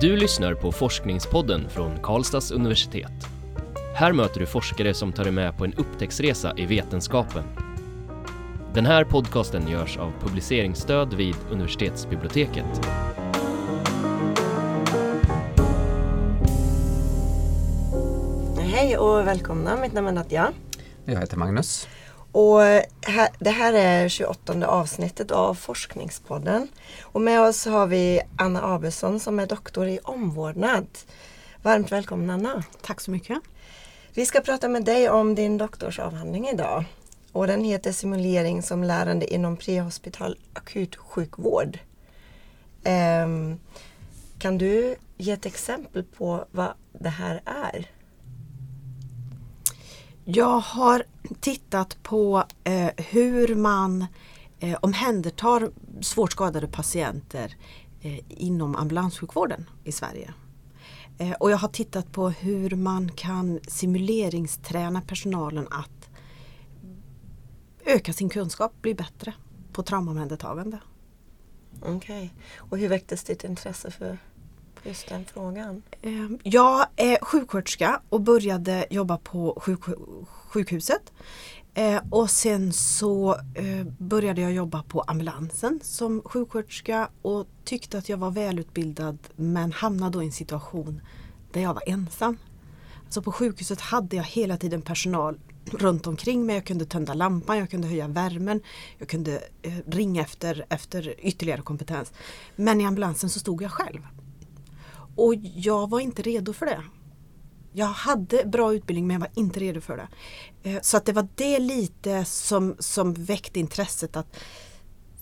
Du lyssnar på Forskningspodden från Karlstads universitet. Här möter du forskare som tar dig med på en upptäcktsresa i vetenskapen. Den här podcasten görs av publiceringsstöd vid universitetsbiblioteket. Hej och välkomna, mitt namn är Nadja. Jag heter Magnus. Och här, det här är 28 avsnittet av Forskningspodden. Och med oss har vi Anna Abelsson som är doktor i omvårdnad. Varmt välkommen Anna! Tack så mycket! Vi ska prata med dig om din doktorsavhandling idag. Och den heter Simulering som lärande inom prehospital akutsjukvård. Um, kan du ge ett exempel på vad det här är? Jag har tittat på eh, hur man eh, omhändertar svårt skadade patienter eh, inom ambulanssjukvården i Sverige. Eh, och jag har tittat på hur man kan simuleringsträna personalen att öka sin kunskap, bli bättre på traumaomhändertagande. Okej, okay. och hur väcktes ditt intresse för just den frågan? Ehm, jag är sjuksköterska och började jobba på sjuk sjukhuset. Ehm, och sen så eh, började jag jobba på ambulansen som sjuksköterska och tyckte att jag var välutbildad men hamnade då i en situation där jag var ensam. Så på sjukhuset hade jag hela tiden personal runt omkring mig. Jag kunde tända lampan, jag kunde höja värmen, jag kunde eh, ringa efter, efter ytterligare kompetens. Men i ambulansen så stod jag själv. Och jag var inte redo för det. Jag hade bra utbildning men jag var inte redo för det. Eh, så att det var det lite som, som väckte intresset att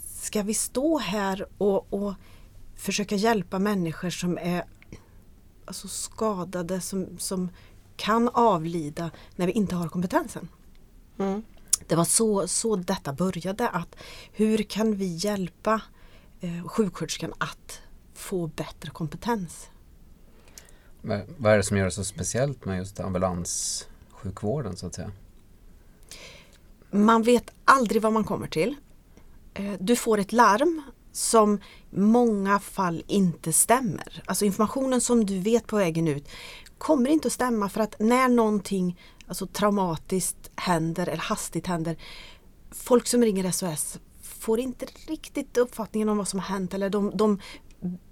ska vi stå här och, och försöka hjälpa människor som är alltså skadade, som, som kan avlida när vi inte har kompetensen. Mm. Det var så, så detta började. att Hur kan vi hjälpa eh, sjuksköterskan att få bättre kompetens? Vad är det som gör det så speciellt med just ambulanssjukvården så att säga? Man vet aldrig vad man kommer till. Eh, du får ett larm som i många fall inte stämmer. Alltså informationen som du vet på vägen ut kommer inte att stämma för att när någonting alltså, traumatiskt händer eller hastigt händer Folk som ringer SOS får inte riktigt uppfattningen om vad som har hänt eller de, de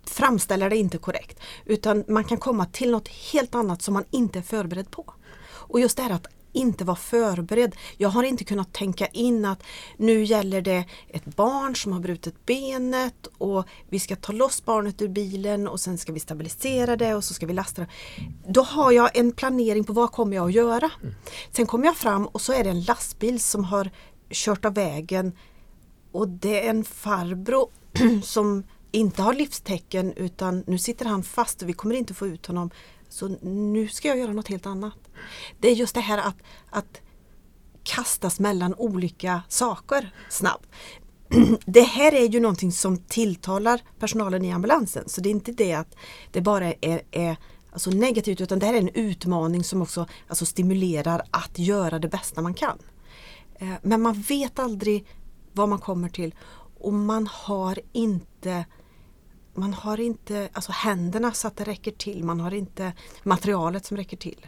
framställer det inte korrekt. Utan man kan komma till något helt annat som man inte är förberedd på. Och just det här att inte vara förberedd. Jag har inte kunnat tänka in att nu gäller det ett barn som har brutit benet och vi ska ta loss barnet ur bilen och sen ska vi stabilisera det och så ska vi lasta det. Då har jag en planering på vad kommer jag att göra. Sen kommer jag fram och så är det en lastbil som har kört av vägen och det är en farbror som inte har livstecken utan nu sitter han fast och vi kommer inte få ut honom. Så nu ska jag göra något helt annat. Det är just det här att, att kastas mellan olika saker snabbt. Det här är ju någonting som tilltalar personalen i ambulansen så det är inte det att det bara är, är alltså negativt utan det här är en utmaning som också alltså stimulerar att göra det bästa man kan. Eh, men man vet aldrig vad man kommer till och man har inte man har inte alltså händerna så att det räcker till. Man har inte materialet som räcker till.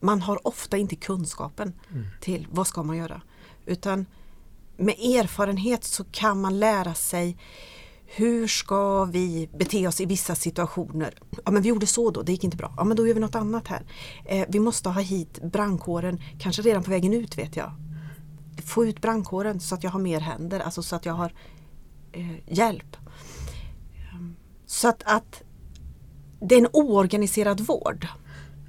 Man har ofta inte kunskapen mm. till vad ska man göra. Utan med erfarenhet så kan man lära sig hur ska vi bete oss i vissa situationer? Ja men vi gjorde så då, det gick inte bra. Ja men då gör vi något annat här. Eh, vi måste ha hit brandkåren, kanske redan på vägen ut vet jag. Få ut brandkåren så att jag har mer händer, alltså så att jag har eh, hjälp. Så att, att det är en oorganiserad vård.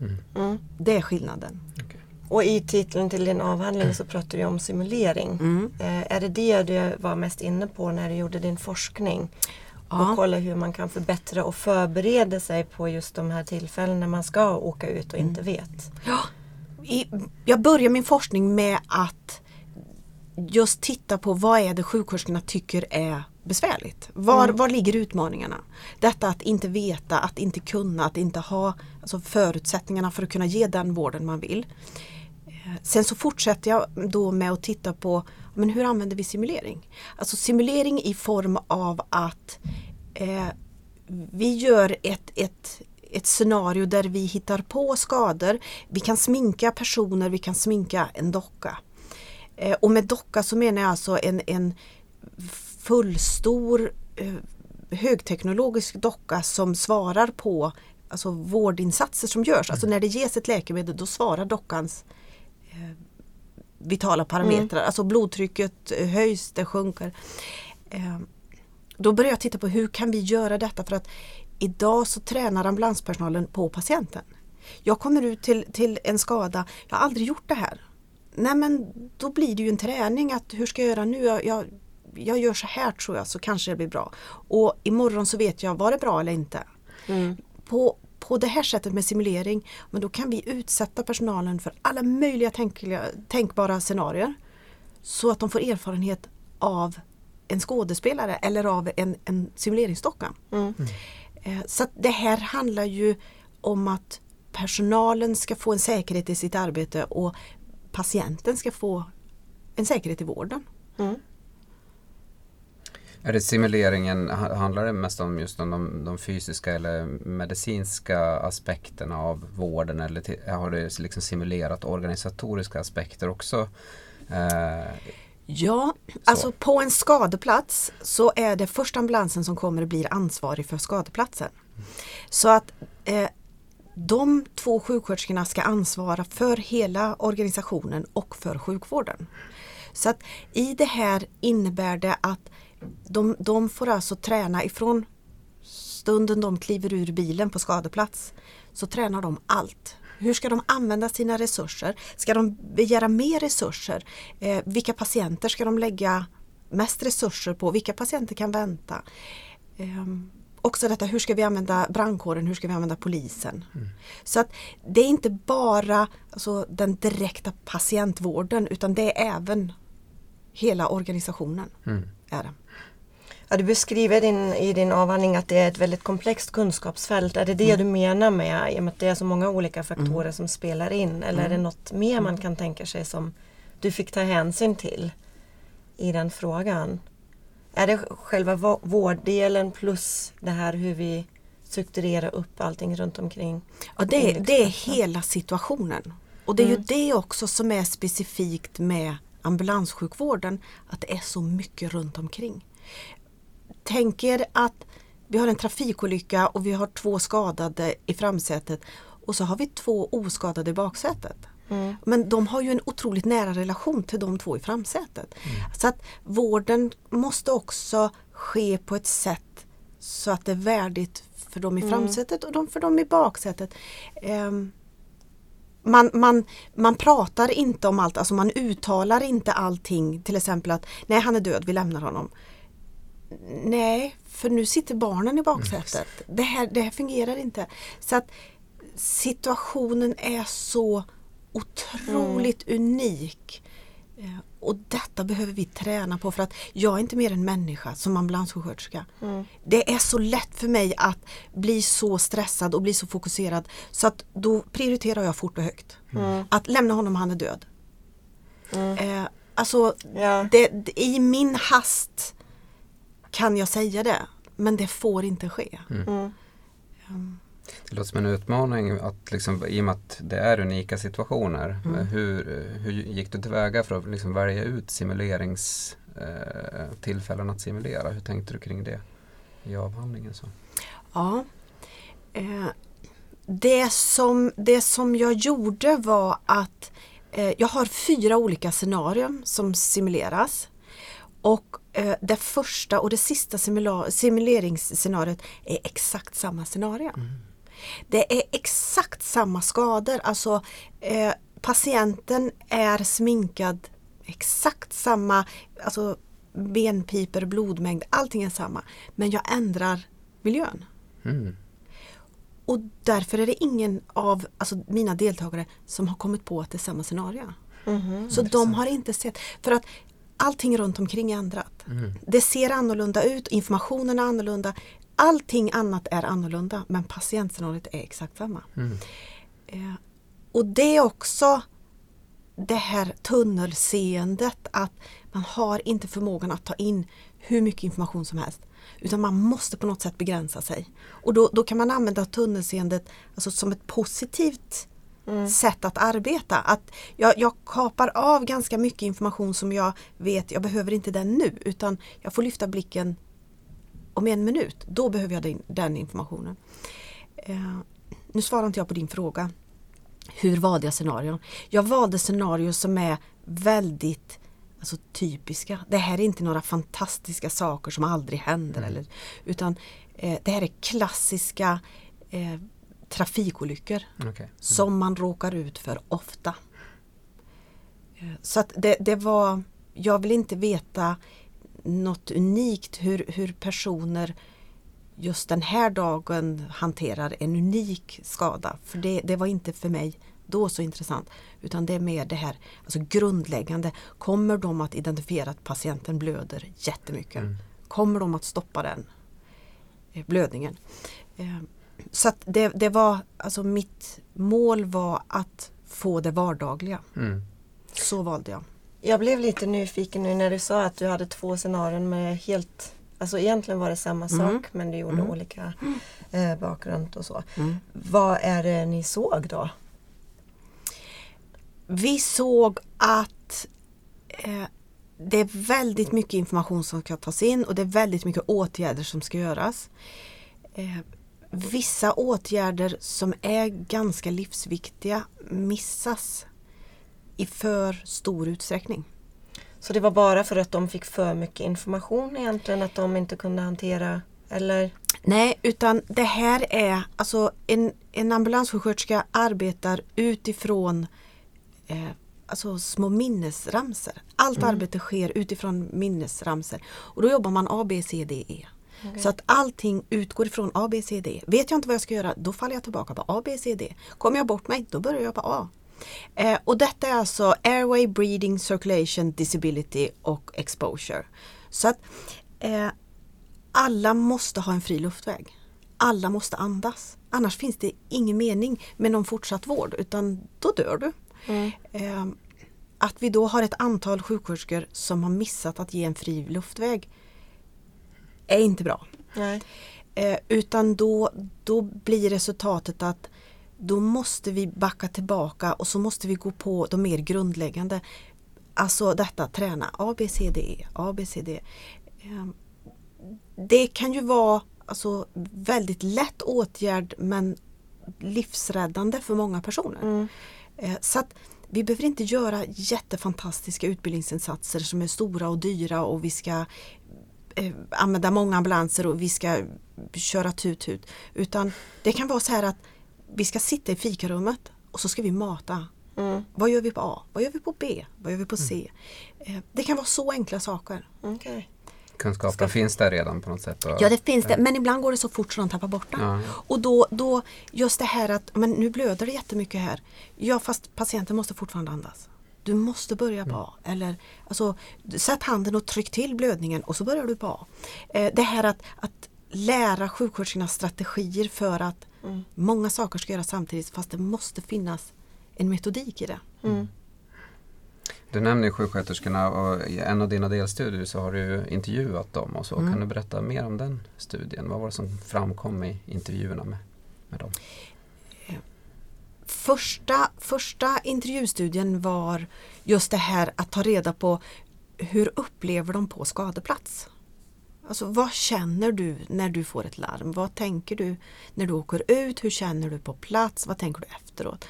Mm. Mm. Det är skillnaden. Okay. Och i titeln till din avhandling så pratar du om simulering. Mm. Eh, är det det du var mest inne på när du gjorde din forskning? Ja. Och kolla hur man kan förbättra och förbereda sig på just de här tillfällen när man ska åka ut och inte mm. vet. Ja. I, jag börjar min forskning med att just titta på vad är det sjuksköterskorna tycker är besvärligt. Var, mm. var ligger utmaningarna? Detta att inte veta, att inte kunna, att inte ha alltså förutsättningarna för att kunna ge den vården man vill. Eh, sen så fortsätter jag då med att titta på men hur använder vi simulering? Alltså simulering i form av att eh, vi gör ett, ett, ett scenario där vi hittar på skador. Vi kan sminka personer, vi kan sminka en docka. Eh, och med docka så menar jag alltså en, en fullstor eh, högteknologisk docka som svarar på alltså, vårdinsatser som görs. Alltså när det ges ett läkemedel då svarar dockans eh, vitala parametrar. Alltså blodtrycket höjs, det sjunker. Eh, då börjar jag titta på hur kan vi göra detta för att idag så tränar ambulanspersonalen på patienten. Jag kommer ut till, till en skada, jag har aldrig gjort det här. Nej men då blir det ju en träning att hur ska jag göra nu? Jag, jag, jag gör så här tror jag så kanske det blir bra. Och imorgon så vet jag, var det bra eller inte? Mm. På, på det här sättet med simulering, men då kan vi utsätta personalen för alla möjliga tänkliga, tänkbara scenarier. Så att de får erfarenhet av en skådespelare eller av en, en simuleringsdocka. Mm. Eh, Så att det här handlar ju om att personalen ska få en säkerhet i sitt arbete och patienten ska få en säkerhet i vården. Mm. Är det simuleringen, ha- handlar det mest om just om de, de fysiska eller medicinska aspekterna av vården eller till, har det liksom simulerat organisatoriska aspekter också? Eh, Ja, alltså på en skadeplats så är det först ambulansen som kommer och blir ansvarig för skadeplatsen. Så att eh, de två sjuksköterskorna ska ansvara för hela organisationen och för sjukvården. Så att i det här innebär det att de, de får alltså träna ifrån stunden de kliver ur bilen på skadeplats så tränar de allt. Hur ska de använda sina resurser? Ska de begära mer resurser? Eh, vilka patienter ska de lägga mest resurser på? Vilka patienter kan vänta? Ehm, också detta, hur ska vi använda brandkåren? Hur ska vi använda polisen? Så att det är inte bara alltså, den direkta patientvården utan det är även hela organisationen. mm. Är det. Ja, du beskriver din, i din avhandling att det är ett väldigt komplext kunskapsfält. Är det det du menar med i och med att det är så många olika faktorer som spelar in? Eller är det något mer man kan tänka sig som du fick ta hänsyn till i den frågan? Är det själva vå- vårddelen plus det här hur vi strukturerar upp allting runt omkring? Ja, det, är- det är hela situationen. Och det är Mm. ju det också som är specifikt med ambulanssjukvården, att det är så mycket runt omkring. Tänk er att vi har en trafikolycka och vi har två skadade i framsätet och så har vi två oskadade i baksätet. Mm. Men de har ju en otroligt nära relation till de två i framsätet. Så att vården måste också ske på ett sätt så att det är värdigt för dem i framsätet och de för dem i baksätet. Ehm, man, man, man pratar inte om allt, alltså man uttalar inte allting. Till exempel att nej han är död, vi lämnar honom. Nej, för nu sitter barnen i baksätet. Det här, det här fungerar inte. Så att situationen är så otroligt unik. Och detta behöver vi träna på för att jag är inte mer än människa som ambulanssjuksköterska. Det är så lätt för mig att bli så stressad och bli så fokuserad så att då prioriterar jag fort och högt. Att lämna honom, han är död. Eh, alltså, Ja. det, det, i min hast kan jag säga det, men det får inte ske. Mm. Det låter som en utmaning att liksom, i och med att det är unika situationer. Mm. Hur, hur gick du tillväga för att liksom välja ut simuleringstillfällen eh, att simulera? Hur tänkte du kring det i avhandlingen? Så? Ja. Eh, det, som, det som jag gjorde var att eh, jag har fyra olika scenarier som simuleras. Och eh, det första och det sista simula- simuleringsscenariot är exakt samma scenario. Det är exakt samma skador, alltså eh, patienten är sminkad exakt samma, alltså benpiper, blodmängd, allting är samma. Men jag ändrar miljön. Mm. Och därför är det ingen av alltså, mina deltagare som har kommit på att det är samma scenario. Mhm. Så de har inte sett, för att allting runt omkring är ändrat. Det ser annorlunda ut, informationen är annorlunda, allting annat är annorlunda men patientscenariot är exakt samma. Mm. Eh, och det är också det här tunnelseendet att man har inte förmågan att ta in hur mycket information som helst. Utan man måste på något sätt begränsa sig. Och då, då kan man använda tunnelseendet alltså som ett positivt sätt att arbeta. Att jag, jag kapar av ganska mycket information som jag vet, jag behöver inte den nu utan jag får lyfta blicken om en minut. Då behöver jag den, den informationen. Eh, nu svarar inte jag på din fråga. Hur valde jag scenarion? Jag valde scenarion som är väldigt alltså, typiska. Det här är inte några fantastiska saker som aldrig händer. Eller, utan eh, det här är klassiska eh, trafikolyckor Okej. som man råkar ut för ofta. Eh, Så att det, det var, jag vill inte veta något unikt hur, hur personer just den här dagen hanterar en unik skada. För det, det var inte för mig då så intressant. Utan det är mer det här alltså grundläggande. Kommer de att identifiera att patienten blöder jättemycket? Kommer de att stoppa den eh, blödningen? Eh, Så det, det var, alltså mitt mål var att få det vardagliga. Mm. Så valde jag. Jag blev lite nyfiken nu när du sa att du hade två scenarion med helt Alltså egentligen var det samma Mm. sak men du gjorde Mm. olika eh, bakgrund och så. Mm. Vad är det ni såg då? Vi såg att eh, det är väldigt mycket information som ska tas in och det är väldigt mycket åtgärder som ska göras. Eh, vissa åtgärder som är ganska livsviktiga missas i för stor utsträckning. Så det var bara för att de fick för mycket information egentligen att de inte kunde hantera eller? Nej, utan det här är alltså en, en ambulanssjuksköterska arbetar utifrån eh, alltså små minnesramser. Allt arbete sker utifrån minnesramser. Och då jobbar man A, B, C, D, E. Så att allting utgår ifrån A, B, C, D. Vet jag inte vad jag ska göra, då faller jag tillbaka på A, B, C, D. Kommer jag bort mig, då börjar jag på A. Eh, och detta är alltså Airway, Breathing, Circulation, Disability och Exposure. Så att eh, alla måste ha en fri luftväg. Alla måste andas. Annars finns det ingen mening med någon fortsatt vård utan då dör du. Eh, att vi då har ett antal sjuksköterskor som har missat att ge en fri luftväg är inte bra. Eh, utan då, då blir resultatet att då måste vi backa tillbaka och så måste vi gå på de mer grundläggande. Alltså detta träna A, B, C, D, E, A, B, C, D. Eh, det kan ju vara alltså, väldigt lätt åtgärd men livsräddande för många personer. Mm. Eh, Så att vi behöver inte göra jättefantastiska utbildningsinsatser som är stora och dyra och vi ska eh, använda många ambulanser och vi ska köra tut-tut. Utan det kan vara så här att vi ska sitta i fikarummet och så ska vi mata. Mm. Vad gör vi på A? Vad gör vi på B? Vad gör vi på C? Eh, Det kan vara så enkla saker. Okej. Kunskapen finns där redan på något sätt. Och, Ja det finns det men ibland går det så fort så de tappar bort den. Ja. Och då, då just det här att men nu blöder det jättemycket här. Ja fast patienten måste fortfarande andas. Du måste börja på A. Eller, alltså, sätt handen och tryck till blödningen och så börjar du på A. Eh, det här att, att lära sjuksköterskorna strategier för att många saker ska göras samtidigt fast det måste finnas en metodik i det. Mm. Du nämner ju sjuksköterskorna och i en av dina delstudier så har du intervjuat dem och så. Mm. Kan du berätta mer om den studien? Vad var det som framkom i intervjuerna med, med dem? Första, första intervjustudien var just det här att ta reda på hur upplever de på skadeplats? Alltså vad känner du när du får ett larm? Vad tänker du när du åker ut? Hur känner du på plats? Vad tänker du efteråt?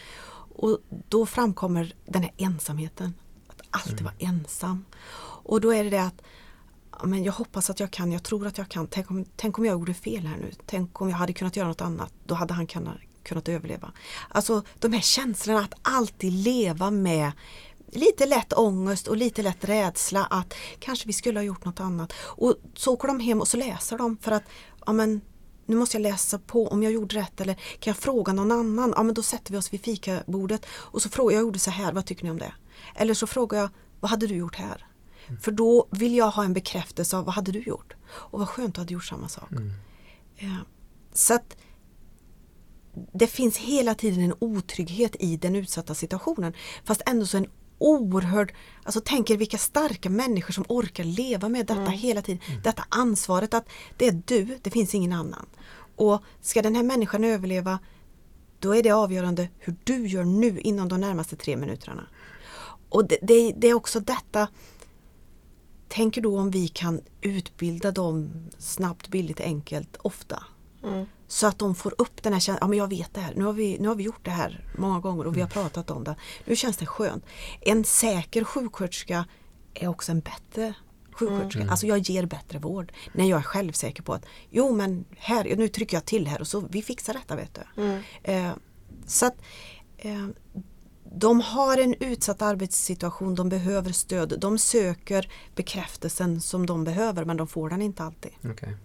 Och då framkommer den här ensamheten. Att alltid vara ensam. Och då är det det att men jag hoppas att jag kan, jag tror att jag kan. Tänk om, tänk om jag gjorde fel här nu. Tänk om jag hade kunnat göra något annat. Då hade han kunnat, kunnat överleva. Alltså de här känslorna att alltid leva med lite lätt ångest och lite lätt rädsla att kanske vi skulle ha gjort något annat. Och så åker de hem och så läser de för att ja, men, nu måste jag läsa på om jag gjorde rätt eller kan jag fråga någon annan? Ja men då sätter vi oss vid fikabordet och så frågar jag, jag gjorde så här, vad tycker ni om det? Eller så frågar jag, vad hade du gjort här? För då vill jag ha en bekräftelse av vad hade du gjort? Och vad skönt du hade gjort samma sak. Ja. Så att det finns hela tiden en otrygghet i den utsatta situationen. Fast ändå så en oerhörd, alltså tänker vilka starka människor som orkar leva med detta hela tiden. Detta ansvaret att det är du, det finns ingen annan. Och ska den här människan överleva då är det avgörande hur du gör nu inom de närmaste tre minuterna. Och det, det, det är också detta Tänker då om vi kan utbilda dem snabbt, billigt, enkelt, ofta. Så att de får upp den här känslan, ja men jag vet det här, nu har, vi, nu har vi gjort det här många gånger och vi har pratat om det. Nu känns det skönt. En säker sjuksköterska är också en bättre sjuksköterska. Alltså jag ger bättre vård när jag är självsäker på att jo men här, nu trycker jag till här och så vi fixar detta vet du. Eh, så att eh, de har en utsatt arbetssituation, de behöver stöd, de söker bekräftelsen som de behöver men de får den inte alltid. Okej.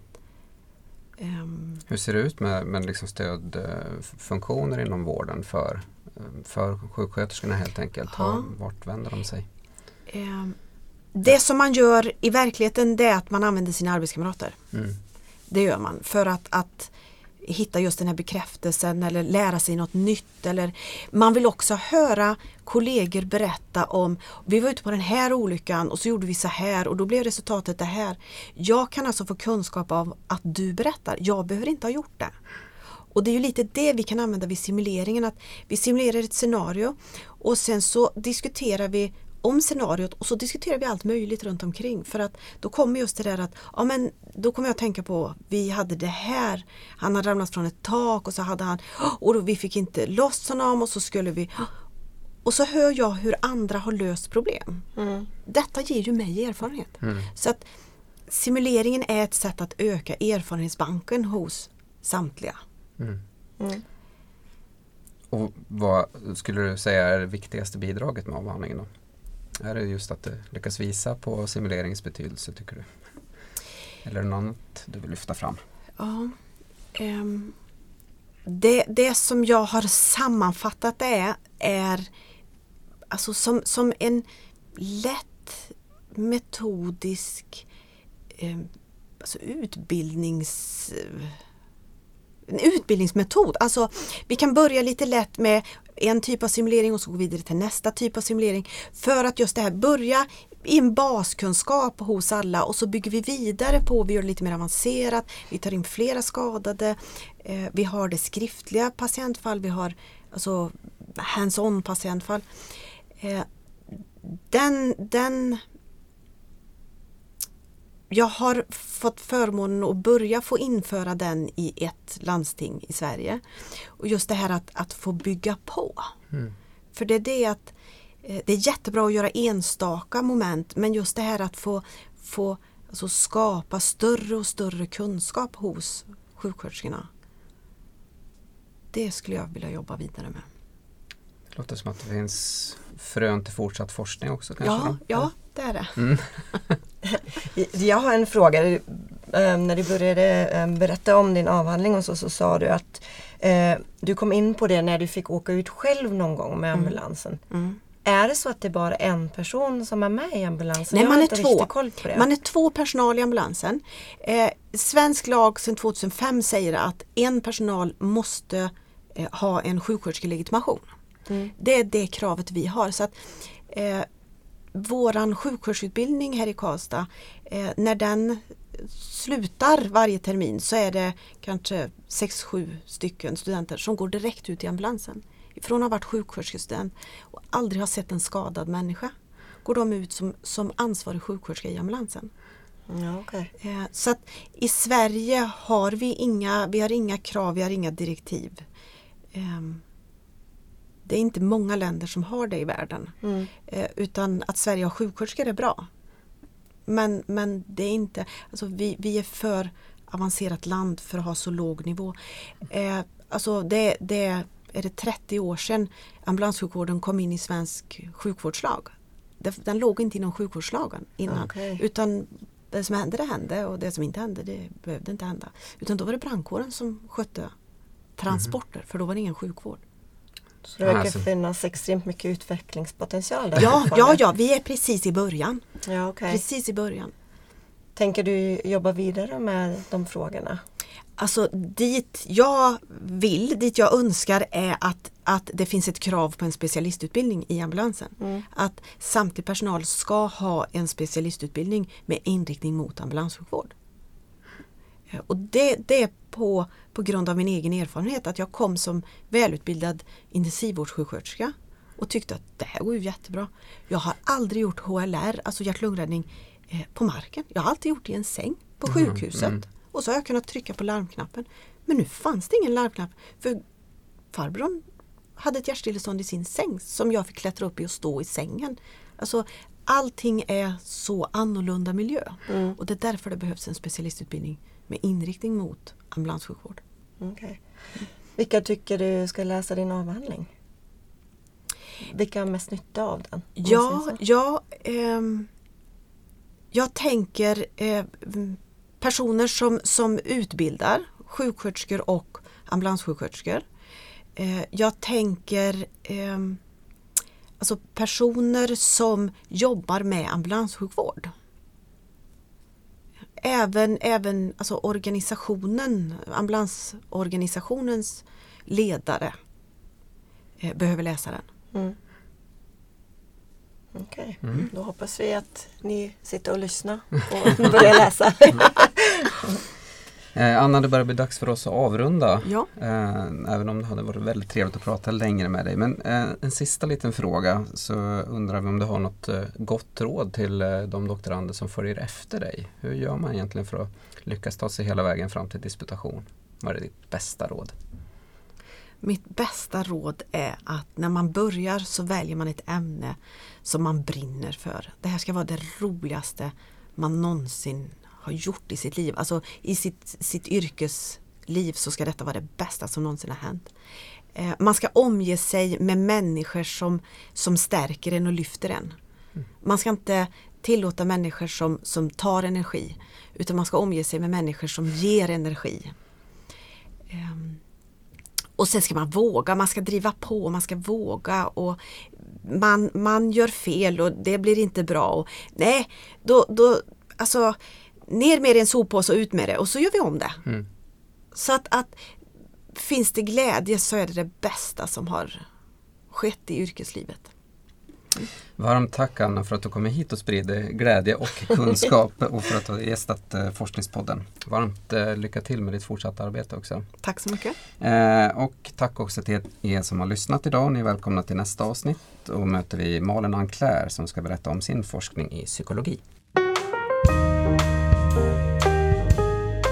Ehm, Hur ser det ut med, med liksom stödfunktioner inom vården för, eh, för sjuksköterskorna helt enkelt? Ja. Vart vänder de sig? ehm, det som man gör i verkligheten det är att man använder sina arbetskamrater. Mm. Det gör man för att, att hitta just den här bekräftelsen eller lära sig något nytt. Eller man vill också höra kollegor berätta om vi var ute på den här olyckan och så gjorde vi så här och då blev resultatet det här. Jag kan alltså få kunskap av att du berättar. Jag behöver inte ha gjort det. Och det är ju lite det vi kan använda vid simuleringen. att Vi simulerar ett scenario och sen så diskuterar vi om scenariot och så diskuterar vi allt möjligt runt omkring. För att då kommer just det där att, ja men då kommer jag att tänka på, vi hade det här, han hade ramlat från ett tak och så hade han, och då vi fick inte loss honom och så skulle vi och så hör jag hur andra har löst problem. Detta ger ju mig erfarenhet. Så att simuleringen är ett sätt att öka erfarenhetsbanken hos samtliga. Och vad skulle du säga är det viktigaste bidraget med avhandlingen då? Är det just att du lyckas visa på simuleringens betydelse tycker du? Eller är det något annat du vill lyfta fram? Ja, Um, det, det som jag har sammanfattat det är, är alltså som, som en lätt metodisk ehm, alltså utbildnings en utbildningsmetod. Alltså, vi kan börja lite lätt med en typ av simulering och så gå vidare till nästa typ av simulering. För att just det här börja i en baskunskap hos alla och så bygger vi vidare på, vi gör det lite mer avancerat, vi tar in flera skadade, eh, vi har det skriftliga patientfall, vi har alltså hands-on patientfall. Eh, den, den jag har fått förmånen att börja få införa den i ett landsting i Sverige. Och just det här att, att få bygga på. För det är det att eh, det är jättebra att göra enstaka moment men just det här att få, få alltså skapa större och större kunskap hos sjuksköterskorna. Det skulle jag vilja jobba vidare med. Det låter som att det finns frön till fortsatt forskning också kanske? Ja, då? ja, det är det. Jag har en fråga. Eh, När du började eh, berätta om din avhandling och så, så sa du att eh, du kom in på det när du fick åka ut själv någon gång med ambulansen. Mm. Är det så att det är bara en person som är med i ambulansen? Nej, man är två. Man är två personal i ambulansen. Eh, svensk lag sedan 2005 säger att en personal måste eh, ha en sjuksköterskelegitimation. Mm. Det är det kravet vi har. Så att, eh, våran sjuksköterskeutbildning här i Karlstad, eh, när den slutar varje termin så är det kanske 6-7 stycken studenter som går direkt ut i ambulansen. Från att ha varit sjuksköterskestudent och aldrig ha sett en skadad människa går de ut som, som ansvarig sjuksköterska i ambulansen. Ja, okej. Eh, Så att i Sverige har vi inga, vi har inga krav, vi har inga direktiv. Ehm, Det är inte många länder som har det i världen. Mm. Eh, Utan att Sverige har sjuksköterskor är bra. Men, men det är inte, alltså vi, vi är för avancerat land för att ha så låg nivå. Eh, alltså det, det är det 30 år sedan ambulanssjukvården kom in i svensk sjukvårdslag. Den, låg inte inom sjukvårdslagen innan. Okej. Utan det som hände det hände och det som inte hände det behövde inte hända. Utan då var det brandkåren som skötte transporter för då var det ingen sjukvård. Så det verkar Alltså. finnas extremt mycket utvecklingspotential där Ja, ja, ja, vi är precis i början. ja okej. Precis i början. Tänker du jobba vidare med de frågorna? Alltså dit jag vill, dit jag önskar är att, att det finns ett krav på en specialistutbildning i ambulansen. Mm. Att samtlig personal ska ha en specialistutbildning med inriktning mot ambulanssjukvård. Och det, det är på, på grund av min egen erfarenhet att jag kom som välutbildad intensivvårdssjuksköterska och tyckte att det här går ju jättebra. Jag har aldrig gjort HLR, alltså hjärt-lungräddning, eh, på marken. Jag har alltid gjort det i en säng på sjukhuset. Och så har jag kunnat trycka på larmknappen. Men nu fanns det ingen larmknapp för farbrorn hade ett hjärtstillestånd i sin säng som jag fick klättra upp i och stå i sängen. Alltså, allting är så annorlunda miljö och det är därför det behövs en specialistutbildning med inriktning mot ambulanssjukvård. Okej. Vilka tycker du ska läsa din avhandling? Vilka har mest nytta av den? Ja, ja ehm, jag tänker eh, personer som, som utbildar sjuksköterskor och ambulanssjuksköterskor. Eh, jag tänker ehm, alltså personer som jobbar med ambulanssjukvård. Även, även alltså organisationen, ambulansorganisationens ledare eh, behöver läsa den. Mm. Okej, då hoppas vi att ni sitter och lyssnar och börjar läsa. Eh, Anna, det börjar bli dags för oss att avrunda. Ja. Eh, även om det hade varit väldigt trevligt att prata längre med dig. Men eh, en sista liten fråga så undrar vi om du har något gott råd till de doktorander som följer efter dig. Hur gör man egentligen för att lyckas ta sig hela vägen fram till disputation? Vad är ditt bästa råd? Mitt bästa råd är att när man börjar så väljer man ett ämne som man brinner för. Det här ska vara det roligaste man någonsin har gjort i sitt liv. Alltså i sitt, sitt yrkesliv så ska detta vara det bästa som någonsin har hänt. Eh, man ska omge sig med människor som, som stärker en och lyfter en. Man ska inte tillåta människor som, som tar energi utan man ska omge sig med människor som ger energi. Ehm, och sen ska man våga, man ska driva på, man ska våga och man, man gör fel och det blir inte bra. Och, nej, då, då, alltså ner med det i en soppåse och ut med det och så gör vi om det. Mm. Så att, att finns det glädje så är det det bästa som har skett i yrkeslivet. Varmt tack Anna för att du kommer hit och sprider glädje och kunskap och för att du har gästat eh, Forskningspodden. Varmt eh, lycka till med ditt fortsatta arbete också. Tack så mycket. Eh, och tack också till er som har lyssnat idag. Ni är välkomna till nästa avsnitt. Då möter vi Malin Anclair som ska berätta om sin forskning i psykologi.